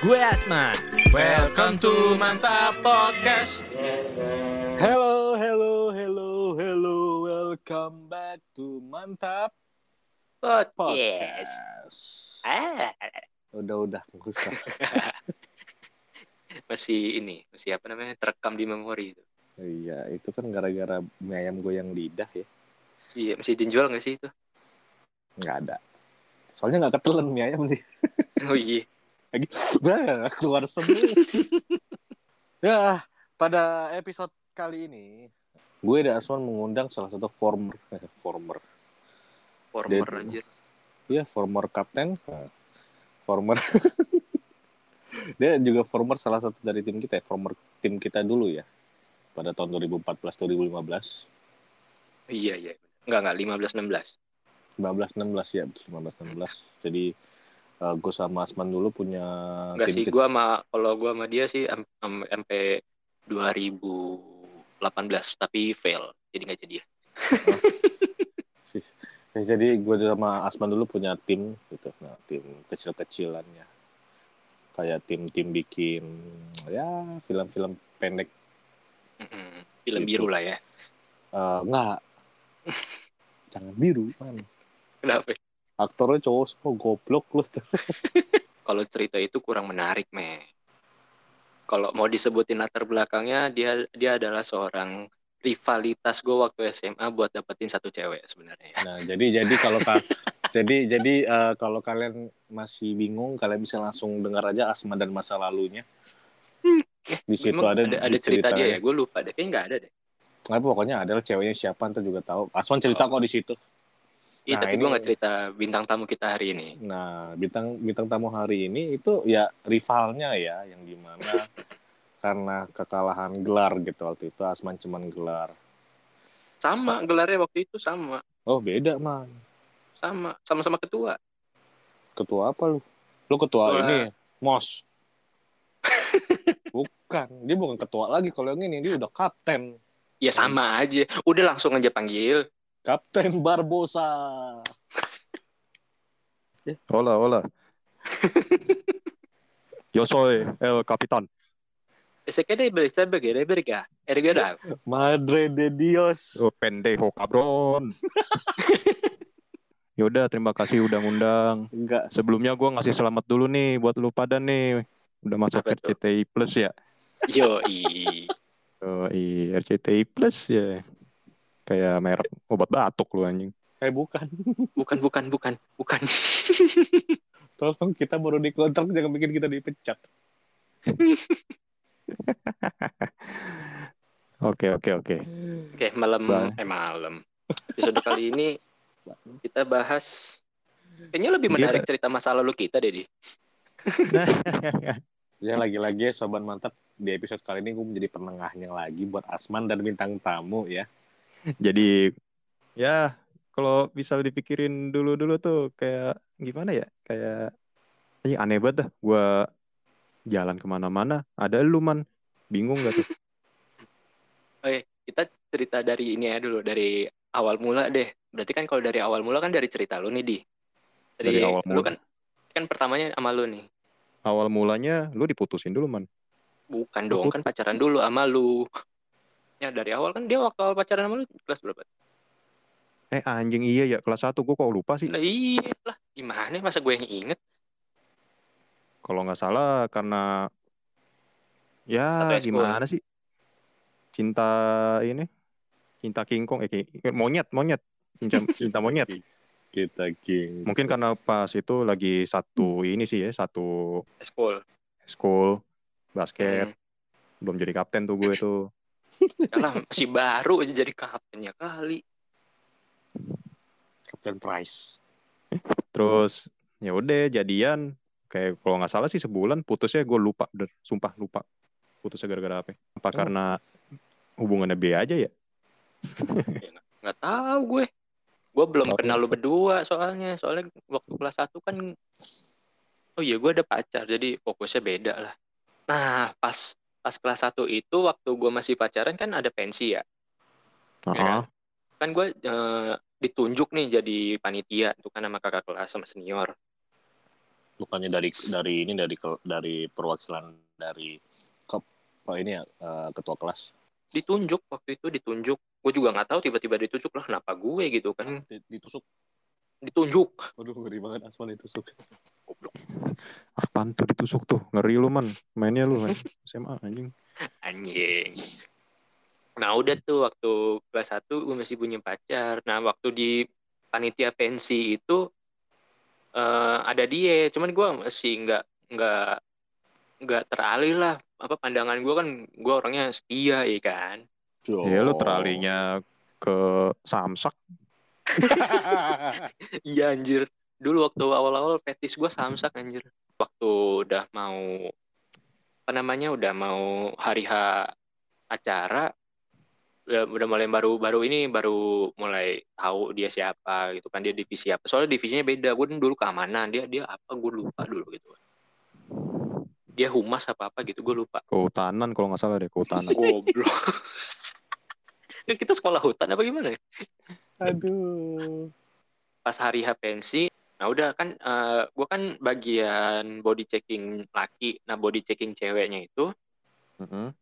Gue Asman. Welcome to Mantap Podcast. Hello, hello, hello, hello. Welcome back to Mantap Podcast. Podcast. Ah, Udah, udah, nggak usah. Masih ini, masih apa namanya? Terekam di memori itu. Iya, itu kan gara-gara mie ayam goyang lidah ya. Iya, masih dijual nggak sih itu? Nggak ada. Soalnya nggak ketelan mie ayam nih. Oh iya. Lagi, bah, keluar semua. ya, pada episode kali ini, gue dan Asman mengundang salah satu former, eh, former, Former Dia- anjir. ya former kapten, Nah, former. Dia juga former salah satu dari tim kita, ya, former tim kita dulu ya. Pada tahun 2014-2015. Iya, iya. Enggak, enggak 15 16. 15 16 ya, betul 15 16. Jadi eh, gue sama Asman dulu punya Enggak tim sih, gua sama kalau gua sama dia sih sampai 2018 tapi fail. Jadi nggak jadi. Ya, jadi gue sama Asman dulu punya tim gitu, nah tim kecil-kecilannya, kayak tim-tim bikin ya film-film pendek. Film Gitu. biru lah ya. Eh, nggak, jangan biru man, Kenapa? Aktornya cowok semua goblok lu. Kalau cerita itu kurang menarik, me. Kalau mau disebutin latar belakangnya, dia dia adalah seorang rivalitas gue waktu SMA buat dapetin satu cewek sebenarnya. Nah jadi jadi kalau ka- jadi jadi eh, kalau kalian masih bingung, kalian bisa langsung dengar aja Asman dan masa lalunya. Di situ Emang ada ada, ada cerita dia ya, gue lupa deh. Kayaknya nggak ada deh. Nah, pokoknya adalah ceweknya siapa ntar juga tahu. Asman cerita Oh. kok di situ. Iya, Nah, tapi ini- gue nggak cerita bintang tamu kita hari ini. Nah, bintang bintang tamu hari ini itu ya rivalnya ya, yang di mana karena kekalahan gelar gitu waktu itu Asman cuman gelar. Sama gelarnya waktu itu sama, Oh beda man. sama, sama-sama ketua. Ketua apa lu? Lu ketua Ketua- ini mos. bukan, dia bukan ketua lagi kalau yang ini dia udah kapten. Ya sama aja. Udah langsung aja panggil. Kapten Barbosa. Hola, hola. Yo soy el capitán. Se queda sebagai verga. Erga Madre de Dios. Oh, pendejo cabron. Yaudah, terima kasih udah ngundang. Enggak, Sebelumnya gua ngasih selamat dulu nih buat lu pada nih. Udah masuk Apa? RCTI Plus ya. Yo Oh, iya, RCTI Plus ya. Kayak merek obat batuk lu anjing. eh bukan. bukan bukan bukan bukan. Tolong kita baru dikontrak jangan bikin kita dipecat. Oke, oke, oke. Oke malam Bang. eh malam. Episode kali ini kita bahas kayaknya lebih menarik cerita masa lalu kita deh di. Ya lagi-lagi ya sobat mantap di episode kali ini gue menjadi penengahnya lagi buat Asman dan bintang tamu ya. Jadi ya kalau bisa dipikirin dulu-dulu tuh kayak gimana ya? Kayak ini aneh banget dah. Gua jalan ke mana-mana ada lu man. Bingung gak tuh? Oke kita cerita dari ini ya dulu dari awal mula deh. Berarti kan kalau dari awal mula kan dari cerita lu nih di. Dari, Dari awal lu mula. kan kan pertamanya sama lu nih. Awal mulanya lu diputusin dulu man. Bukan dong kan pacaran dulu sama lu. Ya dari awal kan dia waktu awal pacaran sama lu kelas berapa? Eh anjing iya ya kelas 1 gua kok lupa sih. Nah, iya lah gimana masa gue yang inget Kalau nggak salah karena ya gimana sih? Cinta ini cinta kingkong eh monyet monyet cinta, cinta monyet Kita king. mungkin karena pas itu lagi satu ini sih ya satu Eskul. school basket Hmm. belum jadi kapten tuh gue tuh Yalah, masih baru aja jadi kaptennya kali. Captain Price. terus ya udah jadian kayak kalau nggak salah sih sebulan putusnya gue lupa bener sumpah lupa putusnya gara-gara apa apa Oh. karena hubungannya B aja ya Nggak tahu gue. Gue belum Oh. kenal lu berdua soalnya. Soalnya waktu kelas 1 kan Oh iya, gue ada pacar. Jadi fokusnya beda lah. Nah, pas pas kelas 1 itu waktu gue masih pacaran kan ada pensi ya. Ah, Ya kan? Kan gue eh, ditunjuk nih jadi panitia itu kan sama kakak kelas sama senior. bukannya dari dari ini dari dari perwakilan dari ke apa ini ya eh, ketua kelas ditunjuk waktu itu ditunjuk gue juga nggak tahu tiba-tiba ditunjuk lah kenapa gue gitu kan Di- ditusuk ditunjuk. Waduh ngeri banget Asman ditusuk goblok. Apaan tuh ditusuk tuh? Ngeri lu man. Mainnya lu main SMA anjing. anjing. Nah udah tuh waktu kelas 1 gue masih punya pacar. Nah waktu di panitia pensi itu eh, ada dia. Cuman gue masih nggak nggak nggak teralih lah. Apa pandangan gue kan gue orangnya setia ya kan? Iya lu teralinya ke Samsak. Iya anjir. Dulu waktu awal-awal fetis gue samsak anjir. Waktu udah mau apa namanya udah mau hari H acara udah, udah mulai baru baru ini baru mulai tahu dia siapa gitu kan dia divisi apa. Soalnya divisinya beda. Gue dulu keamanan dia dia apa gue lupa dulu gitu. Dia humas apa apa gitu gue lupa. Kehutanan kalau nggak salah deh kehutanan. goblok. Ya, kita sekolah hutan apa gimana ya? Aduh. Pas hari H pensi nah udah kan eh, gue kan bagian body checking laki. Nah body checking ceweknya itu Mm-mm.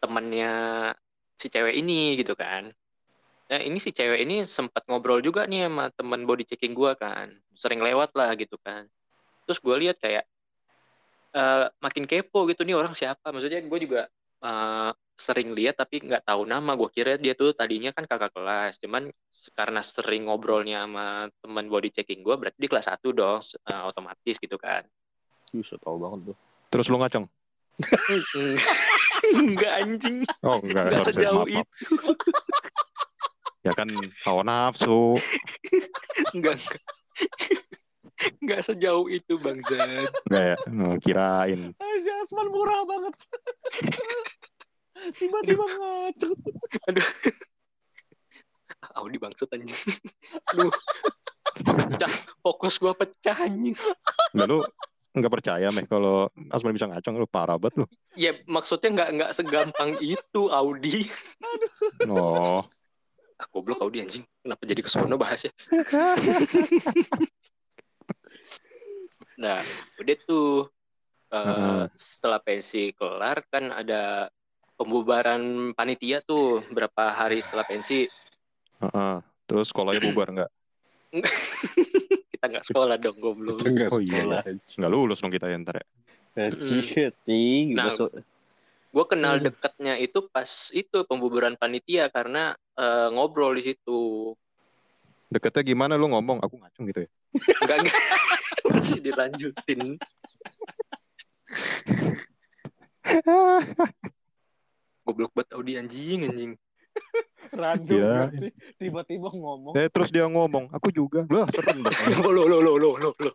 temennya si cewek ini gitu kan. Nah ini si cewek ini sempat ngobrol juga nih sama teman body checking gue kan. Sering lewat lah gitu kan. Terus gue lihat kayak eh, makin kepo gitu nih orang siapa? Maksudnya gue juga eh, sering lihat tapi nggak tahu nama gue kira dia tuh tadinya kan kakak kelas cuman karena sering ngobrolnya sama teman body checking gue berarti di kelas 1 dong eh, otomatis gitu kan bisa tahu banget tuh Terus lu ngaceng? Enggak anjing Oh enggak, Nggak sorry, sorry, sejauh maaf, maaf. Ya kan hawa nafsu. Enggak, enggak. Enggak sejauh itu, Bang Zan. Enggak ya? Kirain. aja Asman murah banget tiba-tiba ngaco Audi bangsat anjing. Aduh. Pecah. Fokus gua pecah anjing. Lu enggak percaya meh kalau Asman bisa ngaceng lu parah banget lu. Ya maksudnya enggak enggak segampang itu Audi. Oh. Ah, goblok Audi anjing. Kenapa jadi ke sono bahasnya? nah, udah tuh eh, Heeh. setelah pensi kelar kan ada pembubaran panitia tuh berapa hari setelah pensi Heeh. Terus sekolahnya bubar enggak? kita nggak sekolah dong goblok. enggak Oh, iya. sekolah Enggak lulus dong kita ya ntar ya. Cih, Nah, gue kenal deketnya itu pas itu pembubaran panitia karena eh, ngobrol di situ Deketnya gimana lu ngomong? Aku ngaceng gitu ya. enggak enggak masih dilanjutin goblok banget Audi anjing anjing. Random gak sih? Tiba-tiba ngomong. Eh terus dia ngomong, aku juga. Lah, serem lo lo lo lo lo lo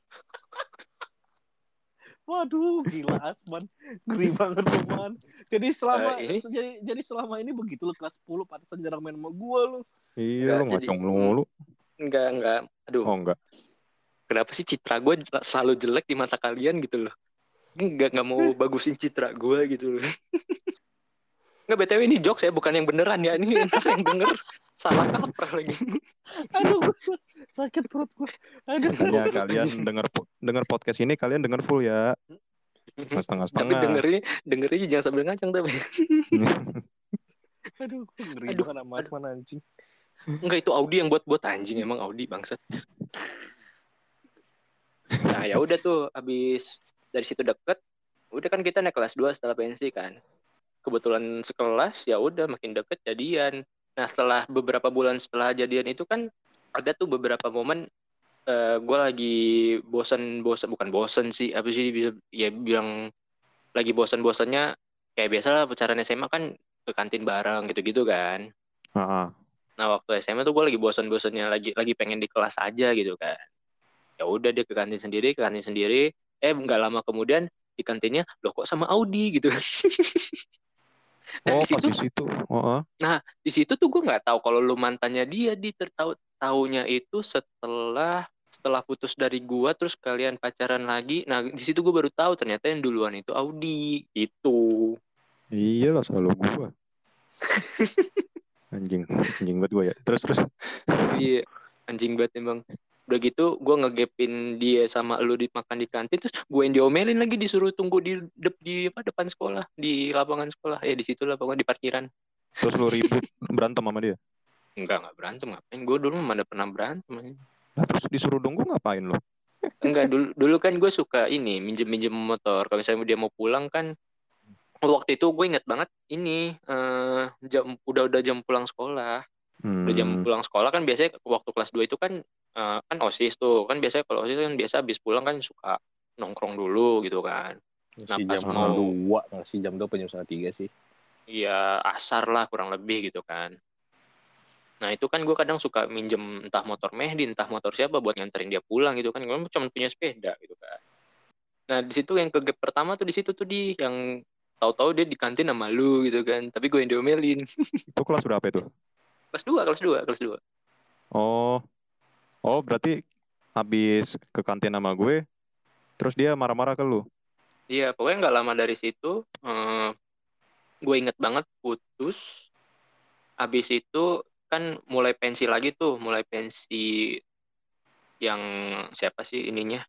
waduh gila Asman. Ngeri banget lu man jadi selama Eh, ini? jadi jadi selama ini begitu lu kelas 10 pantesan jarang main sama gua lu Iya, lu Enggak, ngaceng mulu. enggak enggak aduh. Oh enggak. kenapa sih citra gue selalu jelek di mata kalian gitu loh? Enggak nggak mau bagusin citra gue gitu loh Enggak btw ini jokes ya bukan yang beneran ya. Ini yang denger. Salah kaprah lagi. Aduh sakit perut gua. Aduh. Makanya kalian denger denger podcast ini kalian denger full ya. Nggak tapi Setengah-setengah. dengernya dengernya jangan sambil ngacang tapi aduh ngeri Aduh, sama Asman anjing. Enggak itu Audi yang buat buat anjing. Emang Audi bangsat. Nah ya udah tuh habis dari situ deket udah kan kita naik kelas 2 setelah pensi kan kebetulan sekelas ya udah makin deket jadian nah setelah beberapa bulan setelah jadian itu kan ada tuh beberapa momen eh gue lagi bosan bosan bukan bosan sih apa sih bisa ya bilang lagi bosan bosannya kayak biasa lah pacaran SMA kan ke kantin bareng gitu-gitu kan Heeh. Nah waktu SMA tuh gue lagi bosan-bosannya lagi lagi pengen di kelas aja gitu kan. Ya udah dia ke kantin sendiri, ke kantin sendiri. Eh nggak lama kemudian di kantinnya loh kok sama Audi gitu. nah Oh, di pas situ di situ. Oh, di situ tuh gue nggak tahu kalau lu mantannya dia di tertahu taunya itu setelah setelah putus dari gua terus kalian pacaran lagi. Nah di situ gue baru tahu ternyata yang duluan itu Audi itu. iya lah selalu gua. anjing, anjing banget gua ya. Terus terus. Iya anjing banget emang. Udah gitu gue ngegepin dia sama lu di makan di kantin terus gue yang diomelin lagi disuruh tunggu di dep, di apa depan sekolah di lapangan sekolah ya di situ lah pokoknya di parkiran Terus lu ribut berantem sama dia. enggak enggak berantem ngapain gue dulu mana pernah berantem Nah, terus disuruh nunggu ngapain lu? enggak dulu dulu kan gue suka ini minjem minjem motor kalau misalnya dia mau pulang kan waktu itu gue inget banget ini eh, jam udah udah jam pulang sekolah Hmm. udah jam pulang sekolah kan biasanya waktu kelas 2 itu kan eh, kan osis tuh kan biasanya kalau osis kan biasa habis pulang kan suka nongkrong dulu gitu kan Nah, si pas jam mau- dua sih jam dua jam setengah tiga sih Iya asar lah kurang lebih gitu kan. Nah itu kan gue kadang suka minjem entah motor Mehdi, entah motor siapa buat nganterin dia pulang gitu kan. Gue cuma punya sepeda gitu kan. Nah di situ yang kegep pertama tuh di situ tuh di yang tahu-tahu dia di kantin sama lu gitu kan. Tapi gue yang diomelin. Itu kelas berapa itu? kelas 2, kelas 2, kelas 2. Oh. Oh, berarti habis ke kantin sama gue, terus dia marah-marah ke lu. Iya pokoknya nggak lama dari situ. eh, gue inget banget putus. Habis itu kan mulai pensi lagi tuh, mulai pensi yang siapa sih ininya?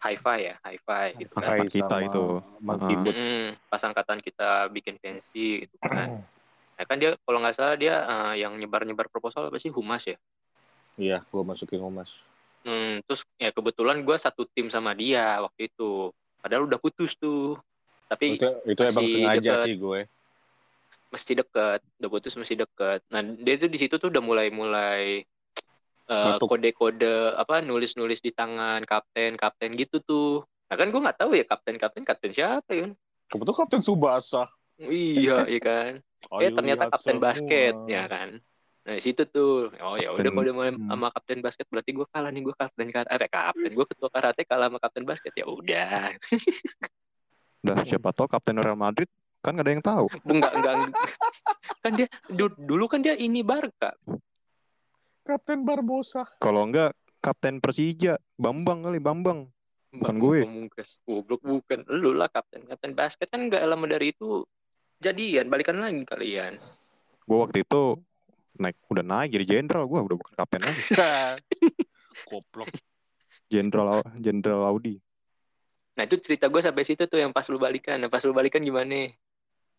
Hi-Fi ya, Hi-Fi gitu kan. Kita itu. Mang Ah. Kibut. Mm, pas angkatan kita bikin pensi gitu kan. Nah, kan dia kalau nggak salah dia eh, yang nyebar-nyebar proposal apa sih humas ya. Iya gue masukin humas Hmm, terus ya kebetulan gue satu tim sama dia waktu itu. Padahal udah putus tuh. Tapi itu itu emang sengaja deket. sih gue masih deket, udah putus masih deket. Nah dia tuh di situ tuh udah mulai-mulai eh, Nutup. kode-kode apa nulis-nulis di tangan kapten kapten gitu tuh. Nah kan gue nggak tahu ya kapten kapten kapten siapa ya. kebetulan kapten Subasa Iya, iya kan. Eh ternyata kapten semua. basket ya kan. Nah di situ tuh, oh ya udah kalau udah main hmm. sama kapten basket berarti gue kalah nih gue kapten karate, eh, kapten gue ketua karate kalah sama kapten basket ya udah. Dah, siapa tahu kapten Real Madrid kan gak ada yang tahu. enggak enggak enggak. kan dia du- dulu kan dia ini Barca. kapten Barbosa Kalau enggak kapten Persija, Bambang kali, Bambang. Bukan gue. Pamungkas. Goblok bukan. Lu lah kapten. Kapten basket kan enggak lama dari itu jadian, balikan lagi kalian. Gue waktu itu naik udah naik jadi jenderal. Gue udah bukan kapten lagi. Goblok. Jenderal jenderal Audi. Nah itu cerita gue sampai situ tuh yang pas lu balikan. Nah pas lu balikan gimana?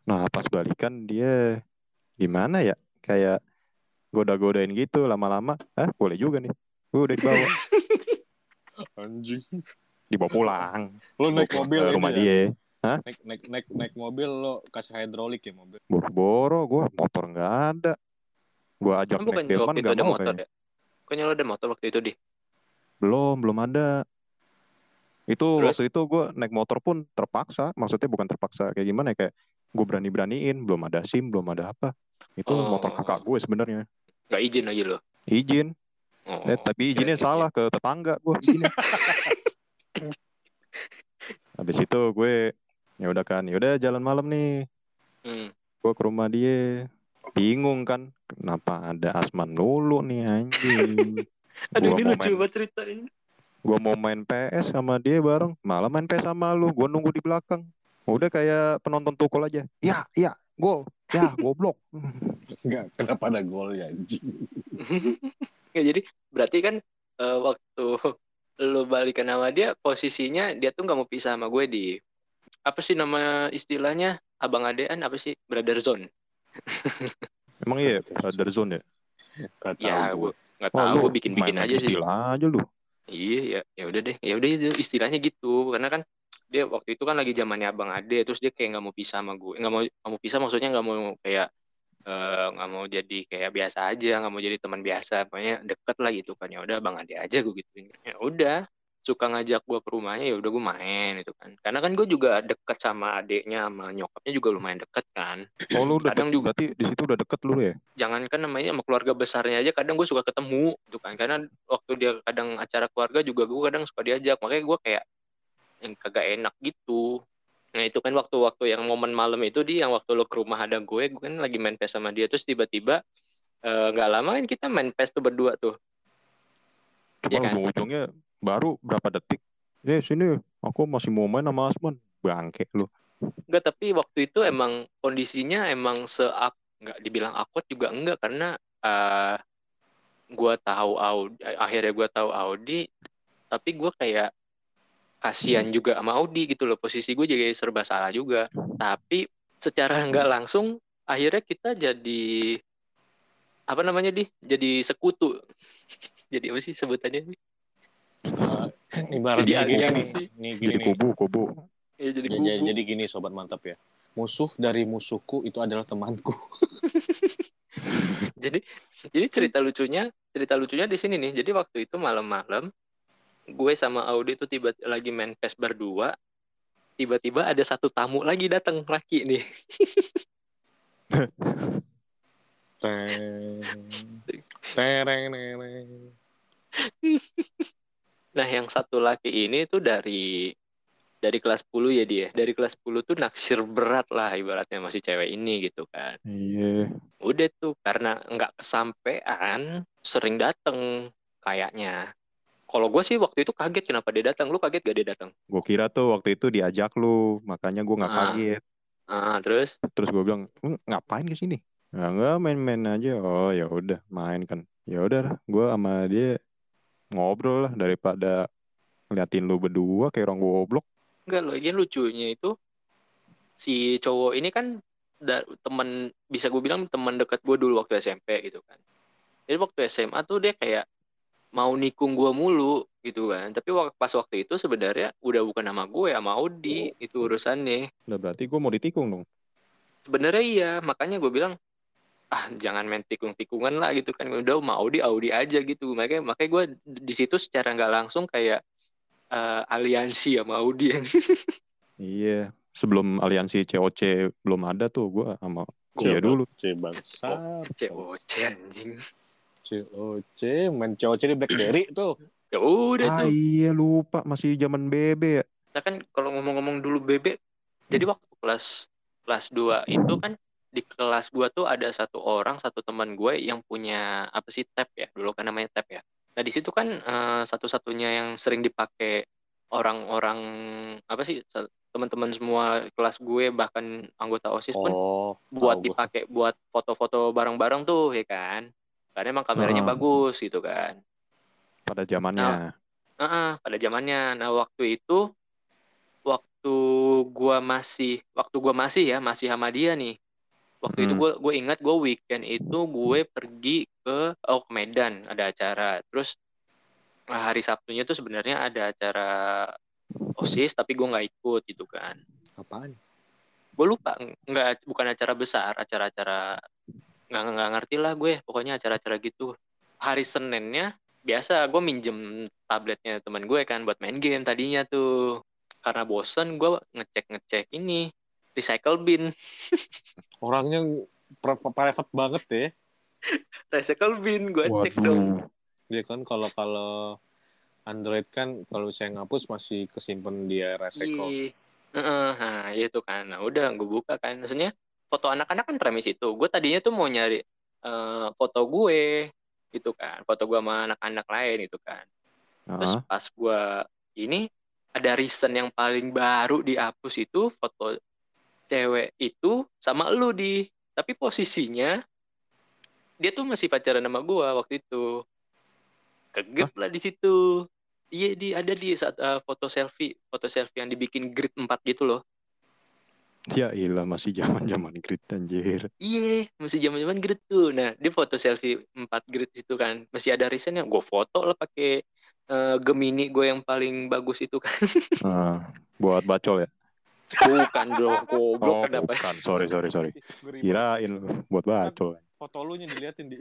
nah pas balikan dia gimana ya? Kayak goda-godain gitu lama-lama. Ah boleh juga nih. Gue udah dibawa. Anjing. Dibawa pulang. Lo naik Bawa mobil ke rumah ya? dia. Naik naik naik naik mobil lo kasih hidrolik ya mobil? Boro-boro gue motor nggak ada gue ajak Kan bukan naik delman waktu itu nggak ada mau motor kayaknya. ya? Bukannya lo ada motor waktu itu di? belum belum ada itu Terus? waktu itu gue naik motor pun terpaksa maksudnya bukan terpaksa kayak gimana ya kayak gue berani-beraniin belum ada sim belum ada apa itu Oh. motor kakak gue sebenarnya Gak izin aja lo. izin Oh, Eh, tapi izinnya kirain salah ke tetangga gue. Habis itu gue ya udah kan, ya udah jalan malam nih. Hmm. Gue ke rumah dia. Bingung kan, kenapa ada Asman dulu nih anjing. Aduh Gua ini lucu main- banget ceritanya. Gue mau main PS sama dia bareng, malah main PS sama lu. Gue nunggu di belakang. Udah kayak penonton tukul aja. Ya, ya, gol. Ya, goblok. Enggak, kenapa ada gol ya anjing? ya jadi berarti kan eh, waktu lu balikan sama dia posisinya dia tuh nggak mau pisah sama gue di apa sih nama istilahnya abang adean apa sih brother zone Emang iya, brother zone ya? Gak tahu ya gue. gue nggak Oh, tahu gue bikin bikin main aja sih Istilah aja lu. iya ya ya udah deh ya udah itu istilahnya gitu karena kan dia waktu itu kan lagi zamannya abang ade terus dia kayak nggak mau pisah sama gue nggak mau nggak mau pisah maksudnya nggak mau kayak eh, nggak mau jadi kayak biasa aja nggak mau jadi teman biasa pokoknya deket lah gitu kan ya udah abang ade aja gue gituin ya udah suka ngajak gue ke rumahnya ya udah gue main itu kan. Karena kan gue juga deket sama adeknya sama nyokapnya juga lumayan deket kan. Oh, lu Kadang deket, juga- berarti di situ udah deket lu ya? jangankan namanya sama keluarga besarnya aja kadang gue suka ketemu gitu kan. Karena waktu dia kadang acara keluarga juga gue kadang suka diajak. Makanya gue kayak yang kagak enak gitu. Nah itu kan waktu-waktu yang momen malam itu di yang waktu lo ke rumah ada gue gue kan lagi main PES sama dia. Terus tiba-tiba eh, nggak lama kan kita main PES tuh berdua tuh. Cuma Iya kan? ujung-ujungnya baru berapa detik. Eh sini, aku masih mau main sama Asman. Bangke lu. Enggak, tapi waktu itu emang kondisinya emang se nggak dibilang awkward juga enggak karena eh, gua tahu Audi akhirnya gua tahu Audi tapi gua kayak kasihan juga sama Audi gitu loh posisi gue jadi serba salah juga tapi secara nggak langsung akhirnya kita jadi apa namanya di jadi sekutu jadi apa sih sebutannya nih Eh, ibaratnya Jadi nih, gini Jadi kubu, kubu. ya jadi Ya, kubu. jadi, jadi gini sobat mantap ya. Musuh dari musuhku itu adalah temanku. jadi jadi cerita lucunya cerita lucunya di sini nih jadi waktu itu malam-malam gue sama Audi tuh tiba lagi main PES berdua tiba-tiba ada satu tamu lagi datang laki nih. Tereng, tereng. nah yang satu laki ini tuh dari dari kelas 10 ya dia dari kelas 10 tuh naksir berat lah ibaratnya masih cewek ini gitu kan Iya. udah tuh karena nggak kesampean sering dateng kayaknya kalau gue sih waktu itu kaget kenapa dia datang lu kaget gak dia datang Gue kira tuh waktu itu diajak lu, makanya gue nggak Ah. kaget. ah terus Terus gue bilang, ngapain ke sini? Ya enggak main-main aja. Oh ya udah main kan. Ya udah, gue sama dia ngobrol lah daripada ngeliatin lu berdua kayak orang goblok. Enggak loh, yang lucunya itu si cowok ini kan temen bisa gue bilang teman dekat gue dulu waktu SMP gitu kan. Jadi waktu SMA tuh dia kayak mau nikung gue mulu gitu kan. Tapi pas waktu itu sebenarnya udah bukan nama gue sama Audi itu urusannya. Udah berarti gue mau ditikung dong. Sebenarnya iya, makanya gue bilang ah jangan main tikung-tikungan lah gitu kan udah mau Audi Audi aja gitu makanya makanya gue di situ secara nggak langsung kayak eh, aliansi sama Audi Iya. Sebelum aliansi COC belum ada tuh gue sama dia dulu. C bangsat. COC anjing COC, main COC di Blackberry tuh. ya udah Ah tuh iya lupa masih zaman BB ya. Nah kan kalau ngomong-ngomong dulu bebek, jadi waktu kelas kelas 2 itu kan di kelas gua tuh ada satu orang, satu teman gue yang punya apa sih tab ya, dulu kan namanya tab ya. Nah di situ kan eh, satu-satunya yang sering dipakai orang-orang apa sih teman-teman semua kelas gue bahkan anggota OSIS pun Oh, buat dipakai buat foto-foto bareng-bareng tuh ya kan. Karena emang kameranya Ah. bagus gitu kan. Pada zamannya. Heeh, pada zamannya. Nah, waktu itu waktu gua masih waktu gua masih ya, masih sama dia nih. Waktu itu Hmm. gue gue ingat gue weekend itu gue pergi ke oh, Medan ada acara. Terus nah, hari Sabtunya tuh sebenarnya ada acara OSIS tapi gue nggak ikut gitu kan. Apaan? Gue lupa nggak bukan acara besar, acara-acara nggak nggak ngerti lah gue. Pokoknya acara-acara gitu. Hari Seninnya biasa gue minjem tabletnya teman gue kan buat main game tadinya tuh karena bosen gue ngecek ngecek ini recycle bin Orangnya pri- private banget ya. recycle bin gue cek dong. Dia kan kalau kalau Android kan kalau saya ngapus masih kesimpan dia recycle. Iya. Heeh, nah itu kan. Nah udah gue buka kan. Maksudnya foto anak-anak kan premis itu. Gue tadinya tuh mau nyari eh, foto gue gitu kan. Foto gue sama anak-anak lain gitu kan. Terus pas gue ini ada reason yang paling baru dihapus itu foto cewek itu sama lu di. Tapi posisinya dia tuh masih pacaran sama gue waktu itu. Kegep lah di situ. Iya di. Ada di saat eh, foto selfie foto selfie yang dibikin grid 4 gitu loh. Ya ilah masih zaman zaman grid anjir. iya masih zaman zaman grid tuh. Nah dia foto selfie 4 grid situ kan. Masih ada reasonnya gue foto lah pakai eh, Gemini gue yang paling bagus itu kan. Ah, buat bacol ya. Bukan dong goblok Oh, kenapa bukan. Sorry, sorry, sorry. Kirain lu buat bacol. Foto lu nya diliatin di.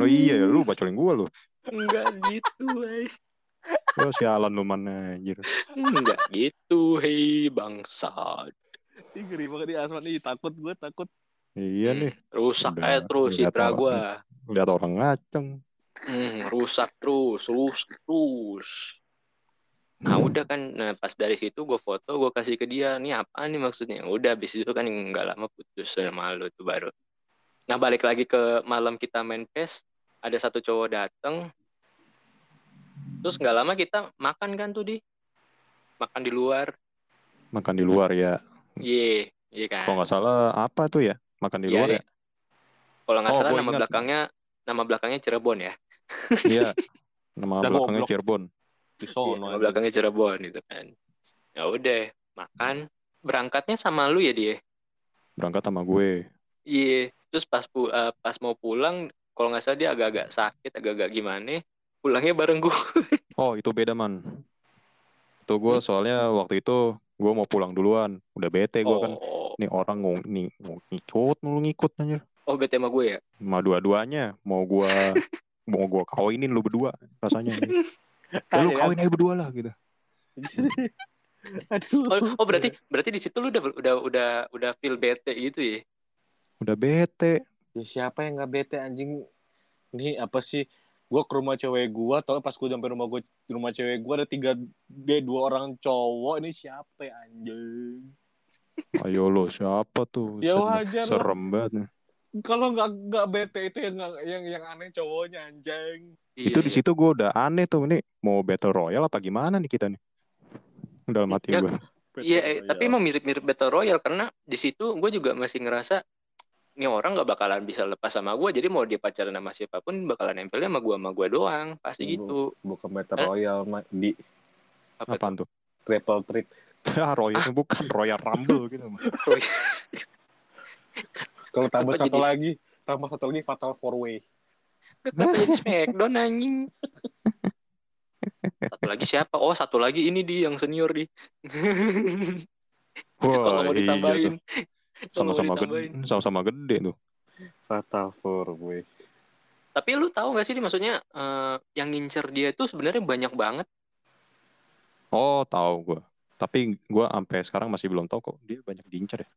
Oh iya, ya, lu bacolin gua lu. enggak gitu hei Oh, sialan lu mana anjir. enggak gitu hei bangsat Ih, ngeri banget di Asman nih. Takut gue takut. Iya Hmm, nih, rusak Udah, aja terus citra gue lihat orang ngaceng. Hmm, rusak terus, rusak terus. Nah udah kan, nah pas dari situ gue foto, gue kasih ke dia, nih apa nih maksudnya? Udah, habis itu kan nggak lama putus sama lu tuh baru. Nah balik lagi ke malam kita main PES, ada satu cowok dateng, terus nggak lama kita makan kan tuh di, makan di luar, Makan di luar ya. iya, iya kan. Kalau nggak salah apa tuh ya? Makan di Iya, luar iya. ya? Kalau nggak Oh, salah nama ingat. belakangnya nama belakangnya Cirebon ya. Iya. Nama belakangnya. Cirebon. Di Iya, sono. anjing. belakangnya Cirebon gitu kan. Ya udah, makan. Berangkatnya sama lu ya dia. Berangkat sama gue. Iya, terus pas pu- eh, pas mau pulang, kalau nggak salah dia agak-agak sakit, agak-agak gimana, pulangnya bareng gue. Oh, itu beda, Man. Itu gue soalnya waktu itu gue mau pulang duluan. Udah bete gue kan. Oh, Nih orang ng nih, ng- ngikut mulu ngikut anjir. oh bete sama gue ya. Sama dua-duanya mau gua mau gua kawinin lu berdua rasanya. Ya, lu kawin aja berdua lah gitu. Aduh. Oh, oh berarti berarti di situ lu udah udah udah udah feel bete gitu ya. Udah bete. Ya siapa yang nggak bete anjing? Ini apa sih? Gua ke rumah cewek gua, tau pas gua sampai rumah gua di rumah cewek gua ada tiga dia dua orang cowok. Ini siapa ya, anjing? Ayo lo siapa tuh? Ya wajar lah. Serem banget. Kalau nggak nggak bete itu yang nggak- yang yang aneh cowoknya anjing. Itu di Iya. situ gua udah aneh tuh nih mau battle royale apa gimana nih kita nih? Dalam hati Ya, gua. Iya, eh, tapi emang mirip-mirip Battle Royale karena di situ gue juga masih ngerasa ini orang nggak bakalan bisa lepas sama gue, jadi mau dia pacaran sama siapa pun bakalan nempelnya sama gue sama gue doang, pasti gitu. bukan Battle Hah? Royale Ma- di Apa tuh? Apaan tuh? Triple Threat. Ah, Royal bukan Royal Rumble gitu. mah. Kalau tambah satu jadi- lagi, tambah satu lagi Fatal Four Way. Kenapa jadi Smackdown anjing? Satu lagi siapa? Oh, satu lagi ini di yang senior di. Kalau Wah, mau iya ditambahin. Kalau mau Sama-sama ditambahin. gede, sama-sama gede tuh. Fatal Four Way. Tapi lu tahu gak sih, maksudnya eh, yang ngincer dia itu sebenarnya banyak banget. Oh, tahu gua. Tapi gua sampai sekarang masih belum tahu kok dia banyak diincar ya.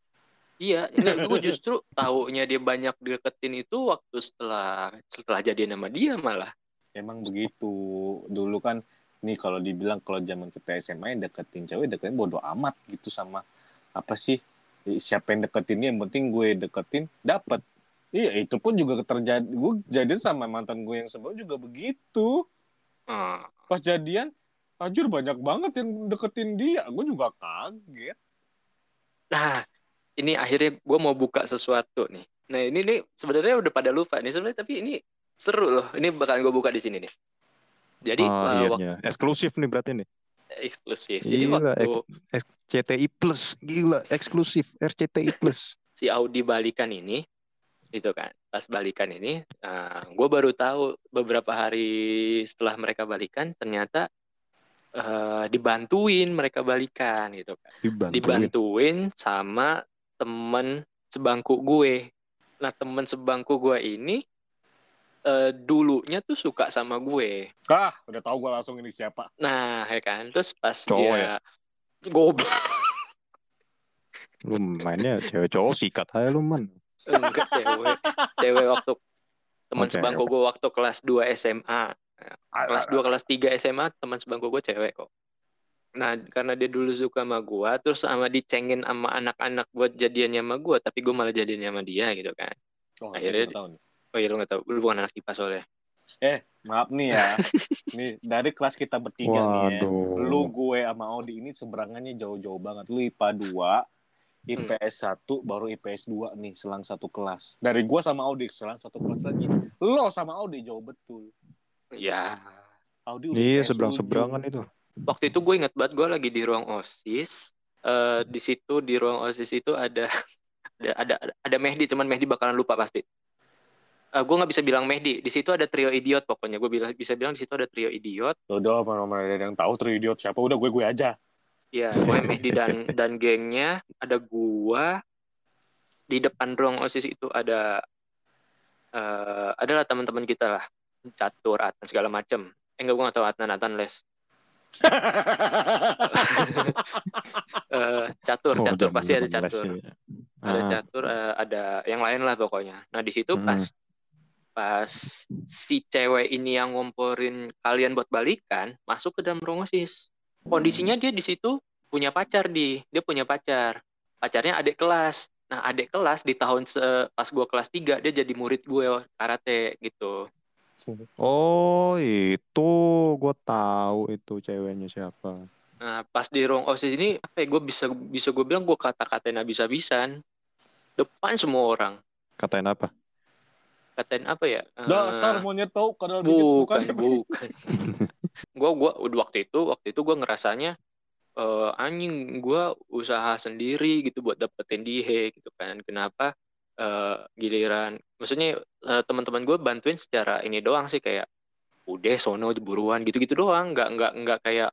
Iya, enggak, gue justru taunya dia banyak deketin itu waktu setelah setelah jadian sama dia malah. Emang begitu. Dulu kan nih kalau dibilang kalau zaman kita SMA yang deketin cewek deketin bodo amat gitu sama apa sih siapa yang deketin dia yang penting gue deketin dapat iya itu pun juga terjadi gue jadian sama mantan gue yang sebelum juga begitu Hmm. pas jadian anjir banyak banget yang deketin dia gue juga kaget Nah, ini akhirnya gue mau buka sesuatu nih. Nah, ini nih sebenarnya udah pada lupa nih sebenarnya, tapi ini seru loh. Ini bakalan gue buka di sini nih. Jadi Ah, uh, iya, waktu iya. eksklusif nih berarti nih. eksklusif. Jadi Gila, waktu RCTI Plus, gila eksklusif RCTI Plus. si Audi balikan ini, itu kan, pas balikan ini, gue baru tahu beberapa hari setelah mereka balikan, ternyata eh, dibantuin mereka balikan gitu kan. Dibantuin. Dibantuin sama temen sebangku gue. Nah temen sebangku gue ini eh, dulunya tuh suka sama gue. ah udah tahu gue langsung ini siapa Nah ya kan, terus pas Cowok dia ya? goblok Lu mainnya cewek cowok sikat aja lu man. enggak cewek, cewek waktu teman Oh, cewek. sebangku gue waktu kelas 2 SMA. kelas 2 kelas 3 SMA teman sebangku gue cewek kok nah karena dia dulu suka sama gue terus sama dicengin sama anak-anak buat jadiannya sama gue tapi gue malah jadiannya sama dia gitu kan. Oh, Akhirnya gue tahu nih. oh iya lu gak tau lu bukan anak IPA soalnya. Eh maaf nih ya. Nih dari kelas kita bertiga nih ya Waduh. lu gue sama Audi ini seberangannya jauh-jauh banget. Lu IPA 2 IPS 1 baru IPS 2 nih selang satu kelas. Dari gua sama Audi selang satu kelas lagi. Lo sama Audi jauh betul. Ya Audi udah Iya seberang-seberangan itu. Waktu itu gue inget banget gue lagi di ruang osis Eh di situ di ruang osis itu ada ada ada ada Mehdi cuman Mehdi bakalan lupa pasti Eh gue nggak bisa bilang Mehdi di situ ada trio idiot pokoknya gue bilang bisa bilang di situ ada trio idiot udah mana ada yang tahu trio idiot siapa udah gue gue aja Ya, pokoknya Mehdi dan dan gengnya ada gua di depan ruang OSIS itu ada eh adalah teman-teman kita lah. Catur, Atan segala macem. Eh enggak gua nggak tahu Atan les. Eh catur, Oh, catur pasti ada 18 catur. ya. Ada Ah, catur, eh, ada yang lain lah pokoknya. Nah, di situ Hmm. pas pas si cewek ini yang ngomporin kalian buat balikan, masuk ke dalam ruang OSIS. Kondisinya dia di situ punya pacar di, dia punya pacar. Pacarnya adik kelas. Nah, adik kelas di tahun se- pas gua kelas 3 dia jadi murid gue karate gitu. Oh itu gue tahu itu ceweknya siapa. Nah, pas di ruang OSIS ini apa ya gue bisa bisa gue bilang gue kata-katain habis-habisan depan semua orang. Katain apa? katain apa ya? Eh, Dasar monyet tau kadal dikit bukan, bukan. bukan. gua gua udah waktu itu waktu itu gua ngerasanya eh anjing gua usaha sendiri gitu buat dapetin dia gitu kan. Kenapa eh giliran maksudnya eh, teman-teman gue bantuin secara ini doang sih kayak udah sono buruan gitu-gitu doang, nggak nggak nggak kayak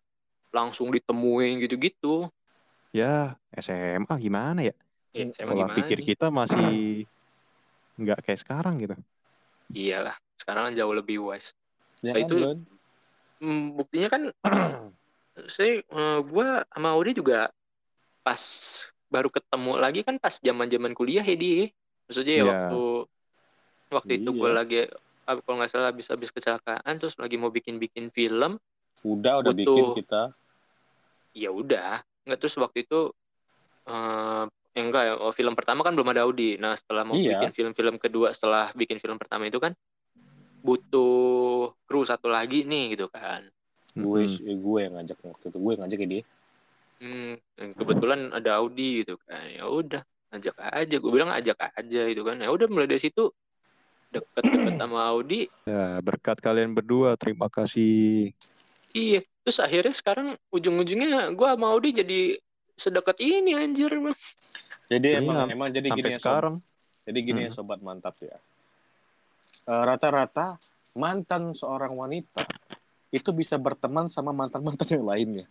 langsung ditemuin gitu-gitu. Ya, SMA gimana ya? Ya, saya Pola gimana pikir nih? kita masih nggak kayak sekarang gitu. Iyalah, sekarang kan jauh lebih wise. Ya Nah, kan, itu-? Hmm, buktinya kan saya eh, gua sama Audi juga pas baru ketemu lagi kan pas zaman-zaman kuliah ya dia. Maksudnya ya waktu waktu itu gue Iya. lagi ah, kalau nggak salah habis-habis kecelakaan terus lagi mau bikin-bikin film, Udah udah Butuh- bikin kita. ya udah. Nggak terus waktu itu eh ya enggak ya, oh, film pertama kan belum ada Audi. Nah, setelah mau Iya. bikin film-film kedua setelah bikin film pertama itu kan butuh kru satu lagi nih gitu kan. Gue Mm-mm. eh, gue yang ngajak waktu itu gue yang ngajak ya dia. Hmm, kebetulan ada Audi gitu kan. Ya udah, ajak aja. Gue bilang ajak aja gitu kan. Ya udah mulai dari situ deket-deket sama Audi. Ya, berkat kalian berdua, terima kasih. Iya. Terus akhirnya sekarang ujung-ujungnya gue sama Audi jadi sedekat ini anjir. Bang. Jadi Iya, emang emang jadi gini ya, sekarang. Jadi gini ya Hmm. sobat mantap ya. Eh, Rata-rata mantan seorang wanita itu bisa berteman sama mantan-mantan yang lainnya.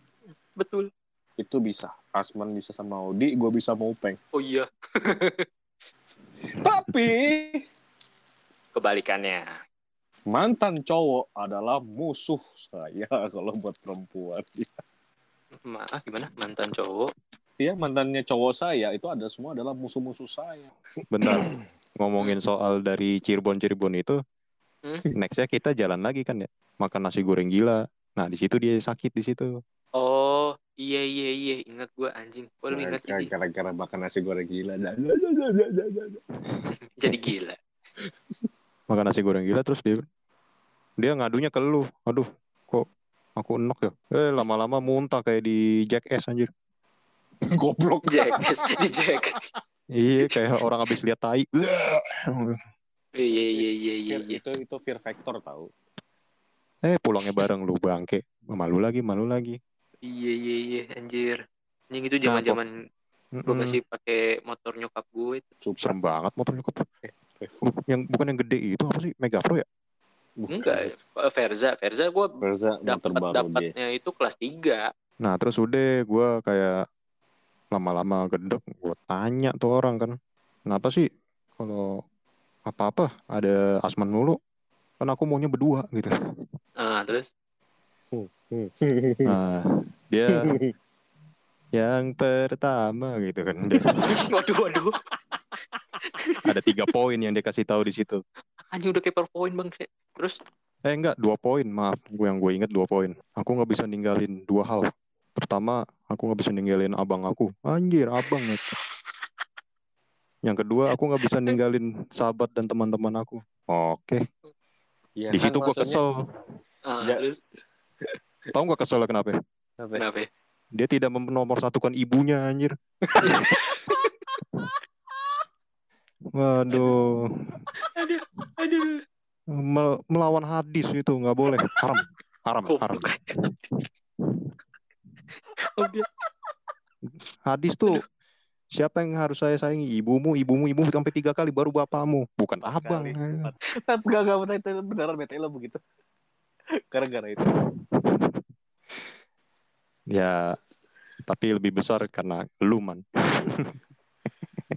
Betul. Itu bisa. Asman bisa sama Audi, gue bisa mau Upeng. Oh iya. Tapi Kebalikannya. mantan cowok adalah musuh saya kalau buat perempuan. Maaf gimana? Mantan cowok. Iya, mantannya cowok saya itu ada semua adalah musuh-musuh saya. Bentar, ngomongin soal dari Cirebon-Cirebon itu, Hmm? nextnya kita jalan lagi kan ya, makan nasi goreng gila. Nah, di situ dia sakit di situ. Oh, iya iya iya. Ingat gue anjing. Gue lebih ingat jadi, Gara-gara makan nasi goreng gila. jadi gila. Makan nasi goreng gila terus dia dia ngadunya ke lu. Aduh, kok aku enak ya? Eh, lama-lama muntah kayak di Jackass anjir. Goblok. Jackass. Di Jack. Iya, kayak orang habis lihat tai. Iya iya iya iya. iya. Itu itu fear factor tahu. Eh, pulangnya bareng lu bangke. Malu lagi, malu lagi. Iya iya iya anjir. Anjing itu zaman-zaman gue Mm-mm. masih pakai motor nyokap gue. Super. serem banget motor nyokap. Revo. Yang bukan yang gede itu apa sih? Mega Pro ya? Bukan. Enggak, eh, Verza, Verza gue dapat dapatnya itu kelas 3. Nah, terus udah gue kayak lama-lama gedek, gue tanya tuh orang kan, kenapa sih kalau apa-apa ada Asman mulu? Kan aku maunya berdua gitu. Nah, terus Nah, dia yang pertama gitu kan. Waduh waduh. ada tiga poin yang dia kasih tahu di situ. Anjing udah kayak PowerPoint Bang. Terus Eh enggak, dua poin, maaf. Gue yang gue inget dua poin. Aku nggak bisa ninggalin dua hal. Pertama, aku nggak bisa ninggalin abang aku. Anjir, abang. ya. Yang kedua, aku nggak bisa ninggalin sahabat dan teman-teman aku. Oke, Iya di kan, situ gue maksudnya- kesel. Ya. terus Tahu nggak keselnya kenapa? Apa? kenapa? ya? Dia tidak menomorsatukan ibunya, anjir. Waduh, Aduh, aduh. mel- melawan hadis itu nggak boleh. Haram, haram, haram. Oh, Hadis tuh siapa yang harus saya sayangi? Ibumu, ibumu, ibumu sampai tiga kali baru bapakmu, bukan abang. kali. Empat. Enggak, enggak, betul, itu beneran bete lo begitu. Gara-gara itu. Ya, tapi lebih besar karena lu man.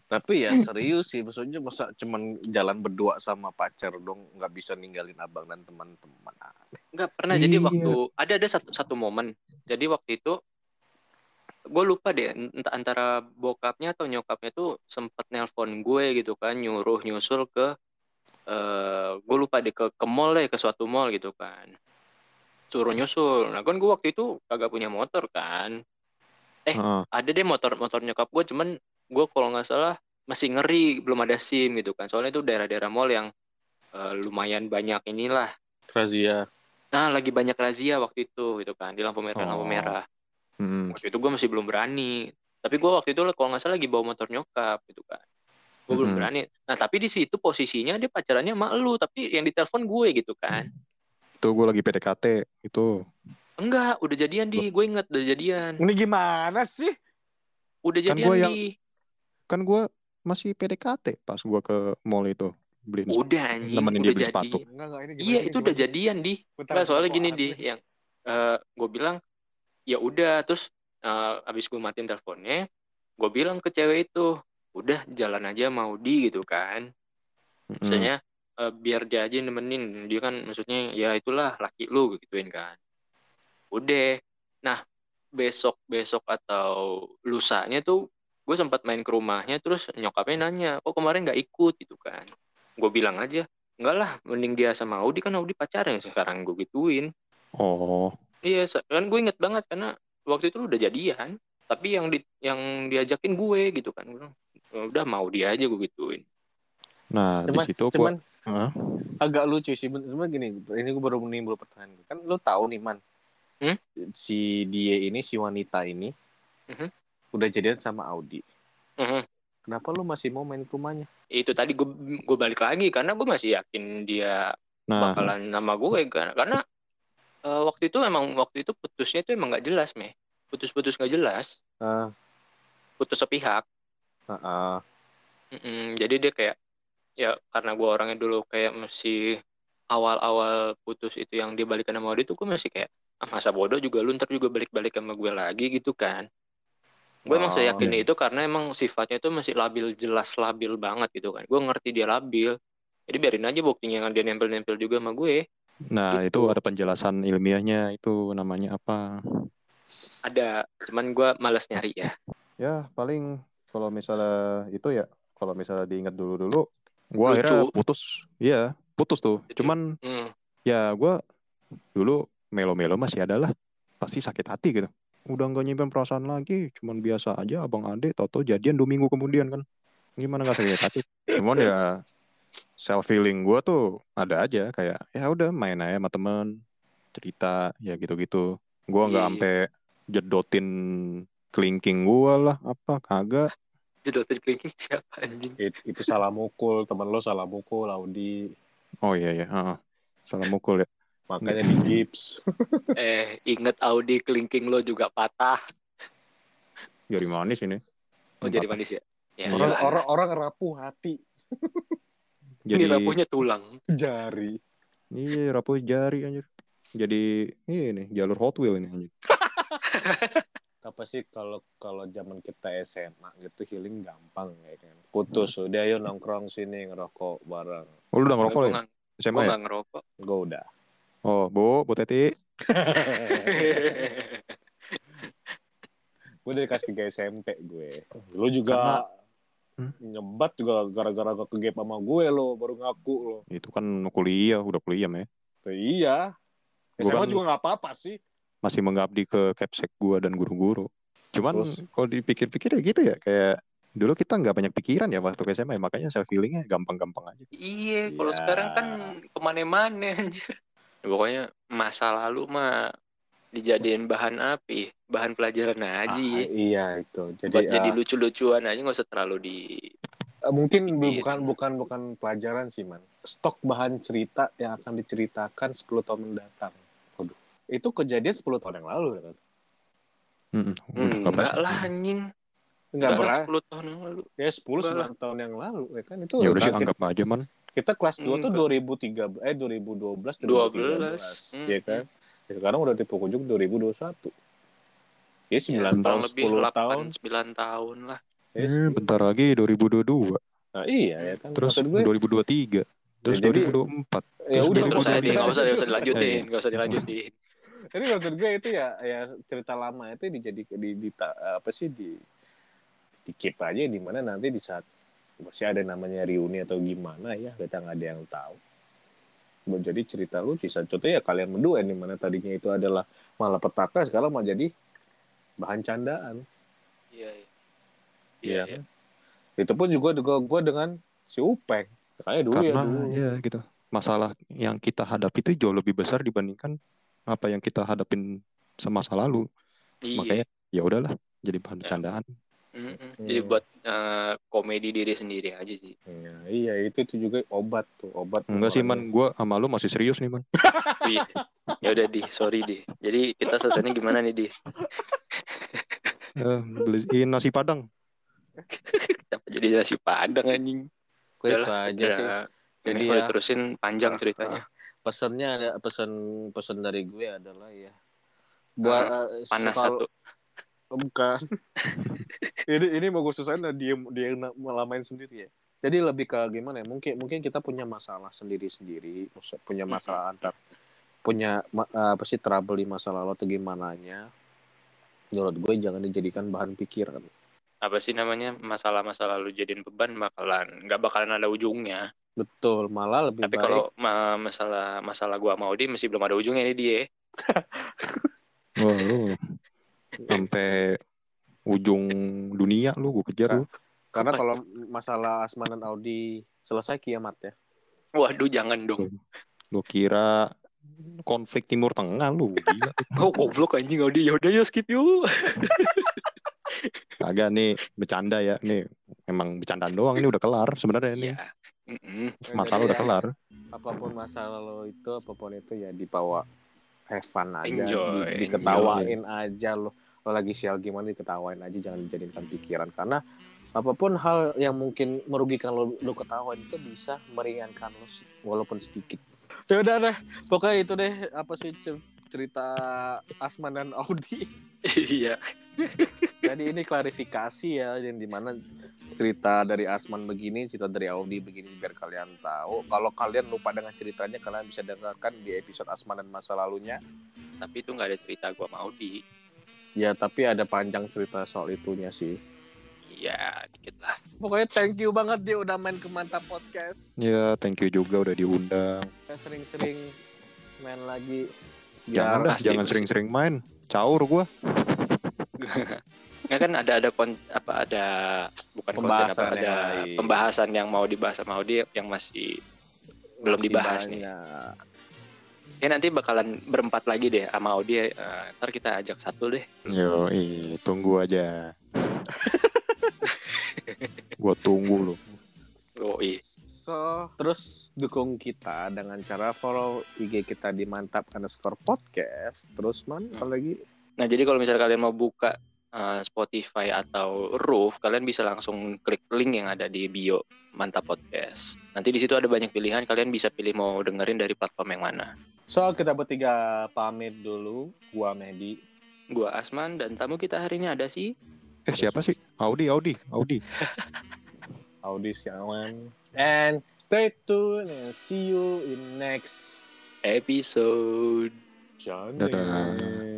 Tapi ya serius sih, maksudnya masa cuman jalan berdua sama pacar dong, nggak bisa ninggalin abang dan teman-teman. Enggak pernah jadi Iya. waktu ada ada satu satu momen. Jadi waktu itu gue lupa deh entah antara bokapnya atau nyokapnya tuh sempet nelpon gue gitu kan nyuruh nyusul ke eh gue lupa deh ke ke mall deh ke suatu mall gitu kan suruh nyusul nah kan gue waktu itu kagak punya motor kan Eh. Heeh. ada deh motor motor nyokap gue cuman gue kalau nggak salah masih ngeri belum ada sim gitu kan soalnya itu daerah-daerah mall yang eh, lumayan banyak inilah Razia. Nah, lagi banyak razia waktu itu gitu kan di lampu merah lampu Oh. merah. Mm. Waktu itu gue masih belum berani. Tapi gue waktu itu kalau nggak salah lagi bawa motor nyokap gitu kan. gue belum berani nah tapi di situ posisinya dia pacarannya sama lu tapi yang ditelepon gue gitu kan Itu gue lagi PDKT itu. enggak udah jadian di. Gue inget udah jadian. Ini gimana sih? udah Kan jadian gua yang- di. Kan gue masih PDKT pas gue ke mall itu beliin udah anjing nemenin dia udah beli jadi sepatu. Enggak, enggak, ini gimana iya itu udah Gimana jadian di. Enggak, soalnya gini di yang gue bilang ya udah terus eh, abis gue matiin teleponnya gue bilang ke cewek itu udah jalan aja mau di gitu kan. Misalnya eh, biar dia aja nemenin. Dia kan maksudnya ya itulah laki lu gituin kan. Udah. Nah besok besok atau lusanya tuh gue sempat main ke rumahnya terus nyokapnya nanya kok kemarin nggak ikut? Gitu kan. Gue bilang aja enggak lah mending dia sama Audi kan Audi pacarnya sekarang gue gituin. Oh, Iya, kan gue inget banget karena waktu itu lu udah jadian, tapi yang di yang diajakin gue gitu kan. Gue bilang, "Ya udah mau dia aja gue gituin. nah Cuman, di situ cuman Hah? agak lucu sih. Sebenarnya gini, ini gue baru menimbul pertanyaan. Kan lu tahu nih, Man. Hmm? Si dia ini, si wanita ini, Mhm. udah jadian sama Audi. Mhm. Kenapa lu masih mau main ke rumahnya? Itu tadi gue gue balik lagi karena gue masih yakin dia nah bakalan nama gue kan. Karena eh, waktu itu emang waktu itu putusnya itu emang nggak jelas, meh. Putus-putus nggak jelas, Ah, putus sepihak. Mm-mm, jadi dia kayak ya karena gue orangnya dulu kayak masih awal-awal putus itu yang dia balikan sama Audi itu gue masih kayak ah, masa bodoh juga lu ntar juga balik-balik sama gue lagi gitu kan gue emang Oh, seyakin iya. itu karena emang sifatnya itu masih labil jelas labil banget gitu kan gue ngerti dia labil jadi biarin aja buktinya kan dia nempel-nempel juga sama gue nah gitu. itu ada penjelasan ilmiahnya itu namanya apa? ada cuman gue males nyari ya Ya paling kalau misalnya itu ya kalau misalnya diingat dulu-dulu, gua Lucu. akhirnya putus. Iya putus tuh. Jadi- Cuman Hmm, ya gua dulu melo-melo masih ada lah. Pasti sakit hati gitu. Udah nggak nyimpen perasaan lagi, cuman biasa aja abang ade toto jadian dua minggu kemudian kan. Gimana nggak sakit hati? Cuman ya self feeling gua tuh ada aja kayak ya udah main aja sama temen cerita ya gitu-gitu. Gua nggak Iya. sampai jedotin kelingking gua lah apa kagak. Jedotin kelingking siapa anjing It- itu salah mukul, temen lo salah mukul, Audi. Oh iya ya, heeh. salah mukul ya. Makanya di gips. eh inget Audi kelingking lo juga patah Jadi manis ini. oh jadi manis ya ya Orang, sudah. orang, orang rapuh hati, ini Jadi rapuhnya tulang jari. iya rapuh jari anjir. Jadi ini jalur Hot Wheel ini anjir. Apa sih kalau kalau zaman kita SMA gitu healing gampang ya kan. Putus udah ayo nongkrong sini ngerokok bareng. Oh lu udah ngerokok ya? nggak SMA gua ya? ngerokok Gue udah. Oh, Bu, Bu Teti. gue dari kelas 3 SMP gue. Lu juga Hmm? nyebat juga gara-gara gak kegep sama gue lo baru ngaku lo. Itu kan kuliah, udah kuliah meh. Iya. SMA kan- juga nggak apa-apa sih. Masih mengabdi ke Capsek gua dan guru-guru. Cuman Terus? kalau dipikir-pikir ya gitu ya, kayak dulu kita nggak banyak pikiran ya waktu ke SMA, makanya self feelingnya gampang-gampang aja. iya kalau Iya. sekarang kan ke mana-mana anjir pokoknya masa lalu mah dijadiin bahan api bahan pelajaran aja Ah, ya. iya itu. Jadi, buat jadi ah, lucu-lucuan aja nggak usah terlalu di eh, mungkin Iya. bukan bukan bukan pelajaran sih man. Stok bahan cerita yang akan diceritakan 10 tahun mendatang. Itu kejadian 10 tahun yang lalu ya kan. Udah nggak enggak lah anjing Enggak berat. 10 tahun yang lalu Ya 10 Enggak lah. 9 tahun yang lalu ya kan itu Ya udah sih anggap aja man. kita kelas 2 tuh Enggak. 2013 eh 2012 12. 2013 Hmm, ya kan. Ya, sekarang udah di penghujung 2021. Ya 9 Ya, tahun kurang lebih 10 8 tahun. 9 tahun lah Ya, Eh, bentar lagi 2022. Nah, iya ya kan. Terus Maksud gue 2023. Terus Ya, jadi- 2024. ya terus udah terus usah aja nggak usah nggak usah dilanjutin. dilanjutin nggak usah dilanjutin Jadi maksud gue itu ya ya cerita lama itu dijadi di, di, apa sih di di keep aja di mana nanti di saat masih ada namanya reuni atau gimana ya kita nggak ada yang tahu. Jadi cerita lucu contohnya ya kalian berdua di mana tadinya itu adalah malah petaka sekarang mau jadi bahan candaan. iya iya Iya iya kan? Itu pun juga juga gue dengan si Upeng. Kayak dulu ya Karena dulu. ya gitu. Masalah yang kita hadapi itu jauh lebih besar dibandingkan apa yang kita hadapin semasa lalu. iya Makanya ya udahlah jadi bahan Ya. bercandaan. Mm-mm. Jadi buat eh, komedi diri sendiri aja sih. Iya, iya itu tuh juga obat tuh obat. Enggak sih man, gue sama lu masih serius nih man. Iya. ya udah di, sorry di. Jadi kita selesainya gimana nih di? Eh, beliin nasi padang. Kenapa jadi nasi padang anjing? Gue itu Udahlah, aja sih. Jadi ya. diterusin panjang ceritanya. Pesannya ada pesan pesan dari gue adalah ya buat eh, Panas kalau- satu. Oh, bukan. ini ini mau gue selesaiin dia dia yang malah main sendiri ya. Jadi lebih ke gimana ya? Mungkin mungkin kita punya masalah sendiri-sendiri, maksud- punya masalah antar punya eh, apa sih trouble di masa lalu atau gimana nya. Menurut gue jangan dijadikan bahan pikiran. Apa sih namanya? Masalah-masalah lu jadiin beban bakalan nggak bakalan ada ujungnya. Betul, malah lebih Tapi baik kalau ma- masalah masalah gua mau dia masih belum ada ujungnya ini dia. Wah lu sampai ujung dunia lu gue kejar lu. karena kalau masalah Asman dan Audi selesai kiamat ya. Waduh, jangan dong. Lu kira konflik Timur Tengah lu gila. Oh, goblok anjing Audi. Ya udah ya skip yuk. Kagak nih bercanda ya. Nih emang bercandaan doang ini udah kelar sebenarnya ini. Iya. Mm-mm. Masalah udah kelar. Apa pun masalah lo itu, apa pun itu ya dibawa have fun aja, Enjoy, di- diketawain aja lo. Lo lagi sial gimana diketawain aja, jangan dijadikan pikiran karena apa pun hal yang mungkin merugikan lo, lo ketawain itu bisa meringankan lo walaupun sedikit. Ya udah deh, pokoknya itu deh apa sih cerita Asman dan Audi. Iya. Jadi ini klarifikasi ya yang di mana cerita dari Asman begini, cerita dari Audi begini biar kalian tahu. Kalau kalian lupa dengan ceritanya, kalian bisa dengarkan di episode Asman dan masa lalunya. Tapi itu nggak ada cerita gua sama Audi. Ya tapi ada panjang cerita soal itunya sih. Iya, dikit lah. Pokoknya thank you banget dia udah main ke Mantap Podcast. Ya thank you juga udah diundang. Sering-sering main lagi. Jangan dah, jangan sering-sering main. Caur gua. Nggak kan ada ada kon, apa ada bukan konten apa Pembahasan ada yang pembahasan yang mau dibahas sama Audi yang masih belum Masih dibahas nih. banyak. Ya nanti bakalan berempat lagi deh sama Audi. eh, ntar kita ajak satu deh. Yo, ih, tunggu aja. gua tunggu lu. Oh iya. So, terus dukung kita dengan cara follow IG kita di mantap underscore podcast. Terus man, Hmm. apa lagi? Nah jadi kalau misalnya kalian mau buka eh, Spotify atau Roof, kalian bisa langsung klik link yang ada di bio Mantap Podcast. Nanti di situ ada banyak pilihan. Kalian bisa pilih mau dengerin dari platform yang mana. So, kita bertiga pamit dulu. Gua Medi. Gua Asman dan tamu kita hari ini ada sih. Eh siapa sih? Audi, Audi, Audi. Audi Siawan. And stay tuned and see you in next Episode. channel. Dadah.